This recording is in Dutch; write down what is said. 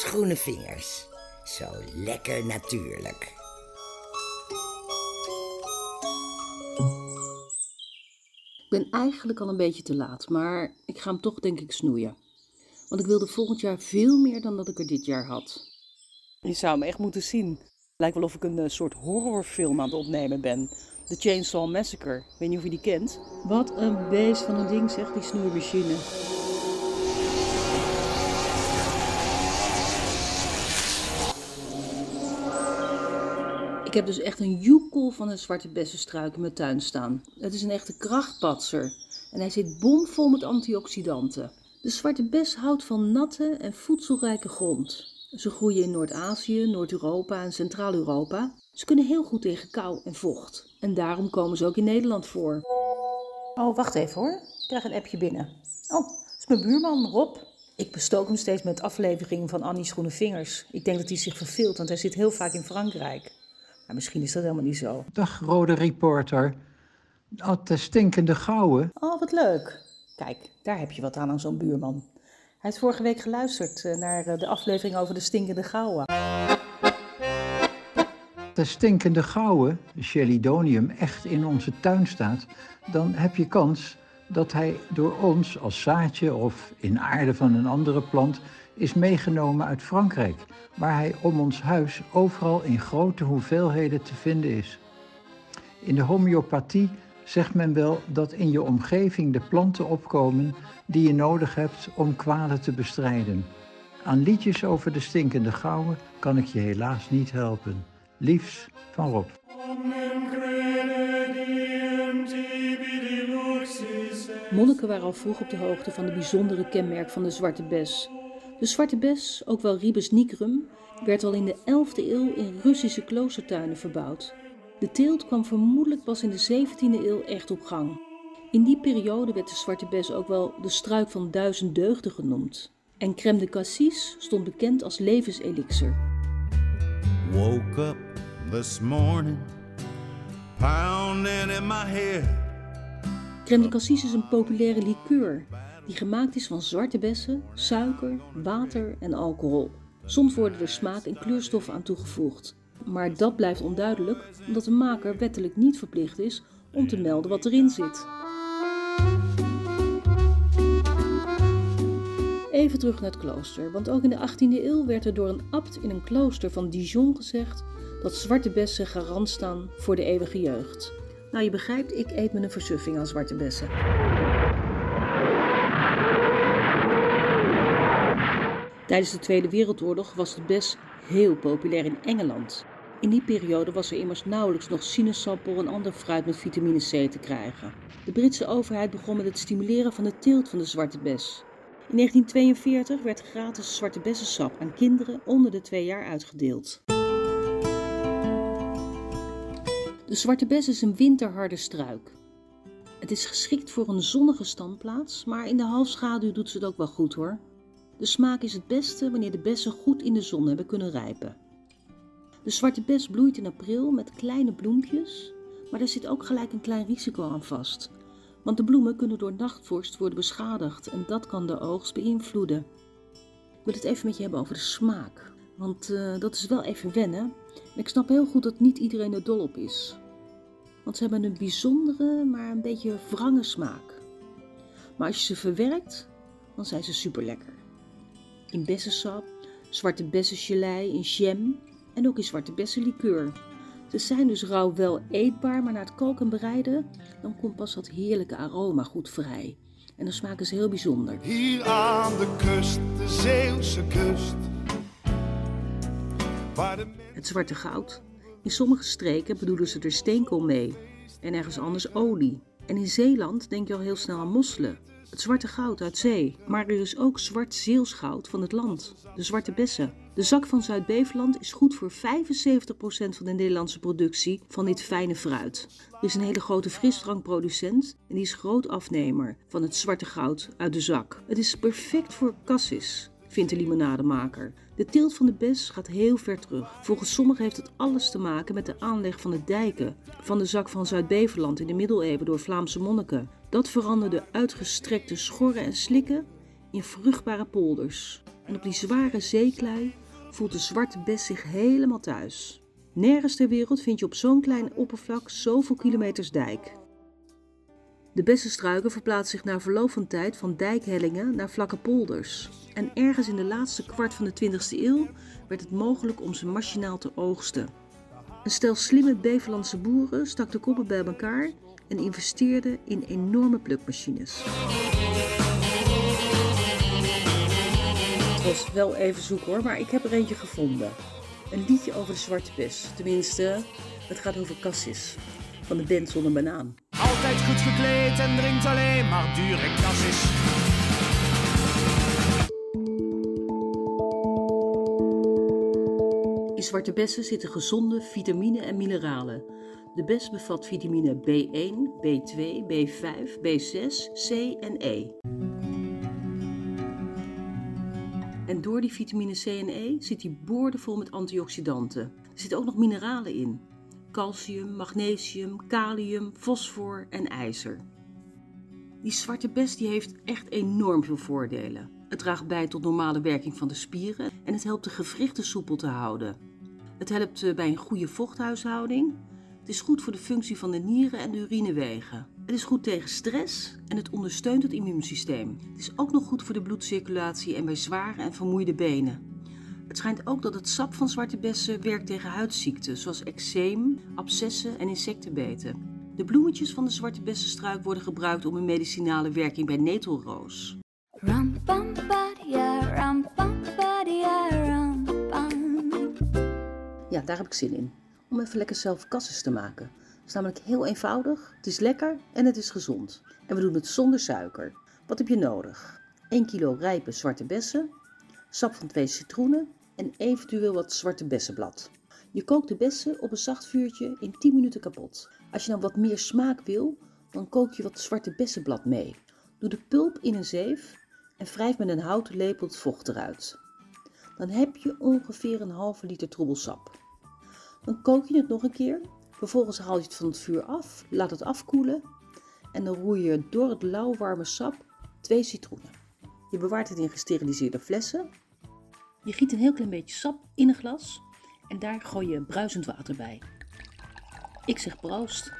Groene vingers. Zo lekker natuurlijk. Ik ben eigenlijk al een beetje te laat, maar ik ga hem toch denk ik snoeien. Want ik wilde volgend jaar veel meer dan dat ik er dit jaar had. Je zou hem echt moeten zien. Lijkt wel of ik een eh, soort horrorfilm aan het opnemen ben. The Chainsaw Massacre. Ik weet niet of je die kent. Wat een beest van een ding zegt die snoermachine. Ik heb dus echt een joekel van een zwarte bessenstruik in mijn tuin staan. Het is een echte krachtpatser. En hij zit bomvol met antioxidanten. De zwarte bes houdt van natte en voedselrijke grond. Ze groeien in Noord-Azië, Noord-Europa en Centraal-Europa. Ze kunnen heel goed tegen kou en vocht. En daarom komen ze ook in Nederland voor. Oh, wacht even hoor. Ik krijg een appje binnen. Oh, dat is mijn buurman Rob. Ik bestook hem steeds met afleveringen van Annie's Groene Vingers. Ik denk dat hij zich verveelt, want hij zit heel vaak in Frankrijk. Maar misschien is dat helemaal niet zo. Dag, rode reporter. De stinkende gouden. Oh, wat leuk. Kijk, daar heb je wat aan aan zo'n buurman. Hij heeft vorige week geluisterd eh, naar eh, de aflevering over de stinkende gouden. De stinkende gouden, Chelidonium, echt in onze tuin staat, dan heb je kans dat hij door ons als zaadje of in aarde van een andere plant is meegenomen uit Frankrijk, waar hij om ons huis overal in grote hoeveelheden te vinden is. In de homeopathie zegt men wel dat in je omgeving de planten opkomen die je nodig hebt om kwalen te bestrijden. Aan liedjes over de stinkende gouden kan ik je helaas niet helpen. Liefs van Rob. Monniken waren al vroeg op de hoogte van de bijzondere kenmerk van de zwarte bes. De zwarte bes, ook wel Ribes nigrum, werd al in de 11e eeuw in Russische kloostertuinen verbouwd. De teelt kwam vermoedelijk pas in de 17e eeuw echt op gang. In die periode werd de zwarte bes ook wel de struik van duizend deugden genoemd. En crème de cassis stond bekend als levenselixer. Woke up this morning, pounding in my head. Crème de cassis is een populaire liqueur die gemaakt is van zwarte bessen, suiker, water en alcohol. Soms worden er smaak- en kleurstoffen aan toegevoegd. Maar dat blijft onduidelijk omdat de maker wettelijk niet verplicht is om te melden wat erin zit. Even terug naar het klooster, want ook in de 18e eeuw werd er door een abt in een klooster van Dijon gezegd dat zwarte bessen garant staan voor de eeuwige jeugd. Nou, je begrijpt, ik eet me een versuffing aan zwarte bessen. Tijdens de Tweede Wereldoorlog was de bes heel populair in Engeland. In die periode was er immers nauwelijks nog sinaasappel en ander fruit met vitamine C te krijgen. De Britse overheid begon met het stimuleren van de teelt van de zwarte bes. In 1942 werd gratis zwarte bessensap aan kinderen onder de twee jaar uitgedeeld. De zwarte bes is een winterharde struik. Het is geschikt voor een zonnige standplaats, maar in de halfschaduw doet ze het ook wel goed hoor. De smaak is het beste wanneer de bessen goed in de zon hebben kunnen rijpen. De zwarte bes bloeit in april met kleine bloempjes, maar er zit ook gelijk een klein risico aan vast. Want de bloemen kunnen door nachtvorst worden beschadigd en dat kan de oogst beïnvloeden. Ik wil het even met je hebben over de smaak, want uh, dat is wel even wennen. En ik snap heel goed dat niet iedereen er dol op is. Want ze hebben een bijzondere, maar een beetje wrange smaak. Maar als je ze verwerkt, dan zijn ze super lekker. In bessensap, zwarte bessengelei, in jam en ook in zwarte bessenlikeur. Ze zijn dus rauw wel eetbaar, maar na het koken en bereiden, dan komt pas dat heerlijke aroma goed vrij. En dan smaken ze heel bijzonder. Hier aan de kust, de Zeeuwse kust. Waar de Het zwarte goud. In sommige streken bedoelen ze er steenkool mee en ergens anders olie. En in Zeeland denk je al heel snel aan mosselen. Het zwarte goud uit zee, maar er is ook zwart zeelsgoud van het land, de zwarte bessen. De zak van Zuid-Beveland is goed voor 75% van de Nederlandse productie van dit fijne fruit. Er is een hele grote frisdrankproducent en die is groot afnemer van het zwarte goud uit de zak. Het is perfect voor cassis, vindt de limonademaker. De teelt van de bes gaat heel ver terug. Volgens sommigen heeft het alles te maken met de aanleg van de dijken van de zak van Zuid-Beveland in de middeleeuwen door Vlaamse monniken. Dat veranderde uitgestrekte schorren en slikken in vruchtbare polders. En op die zware zeeklei voelt de zwarte bes zich helemaal thuis. Nergens ter wereld vind je op zo'n klein oppervlak zoveel kilometers dijk. De bessenstruiken verplaatsen zich na verloop van tijd van dijkhellingen naar vlakke polders. En ergens in de laatste kwart van de 20e eeuw werd het mogelijk om ze machinaal te oogsten. Een stel slimme Beverlandse boeren stak de koppen bij elkaar en investeerde in enorme plukmachines. Het was wel even zoek hoor, maar ik heb er eentje gevonden. Een liedje over de zwarte bes. Tenminste, het gaat over Cassis. Van de band zonder banaan. Altijd goed gekleed en drinkt alleen maar dure kassis. In zwarte bessen zitten gezonde vitamine en mineralen. De bes bevat vitamine B1, B2, B5, B6, C en E. En door die vitamine C en E zit die boordevol met antioxidanten. Er zitten ook nog mineralen in. Calcium, magnesium, kalium, fosfor en ijzer. Die zwarte bes die heeft echt enorm veel voordelen. Het draagt bij tot normale werking van de spieren en het helpt de gewrichten soepel te houden. Het helpt eh, bij een goede vochthuishouding. Het is goed voor de functie van de nieren en de urinewegen. Het is goed tegen stress en het ondersteunt het immuunsysteem. Het is ook nog goed voor de bloedcirculatie en bij zware en vermoeide benen. Het schijnt ook dat het sap van zwarte bessen werkt tegen huidziekten, zoals eczeem, abscessen en insectenbeten. De bloemetjes van de zwarte bessenstruik worden gebruikt om een medicinale werking bij netelroos. Ba-dia, ba-dia. Ja, daar heb ik zin in. Om even lekker zelf kasses te maken. Het is namelijk heel eenvoudig, het is lekker en het is gezond. En we doen het zonder suiker. Wat heb je nodig? 1 kilo rijpe zwarte bessen, sap van 2 citroenen en eventueel wat zwarte bessenblad. Je kookt de bessen op een zacht vuurtje in 10 minuten kapot. Als je nou wat meer smaak wil, dan kook je wat zwarte bessenblad mee. Doe de pulp in een zeef en wrijf met een houten lepel het vocht eruit. Dan heb je ongeveer een halve liter troebelsap. Dan kook je het nog een keer. Vervolgens haal je het van het vuur af, laat het afkoelen en dan roer je door het lauwwarme sap twee citroenen. Je bewaart het in gesteriliseerde flessen. Je giet een heel klein beetje sap in een glas en daar gooi je bruisend water bij. Ik zeg proost.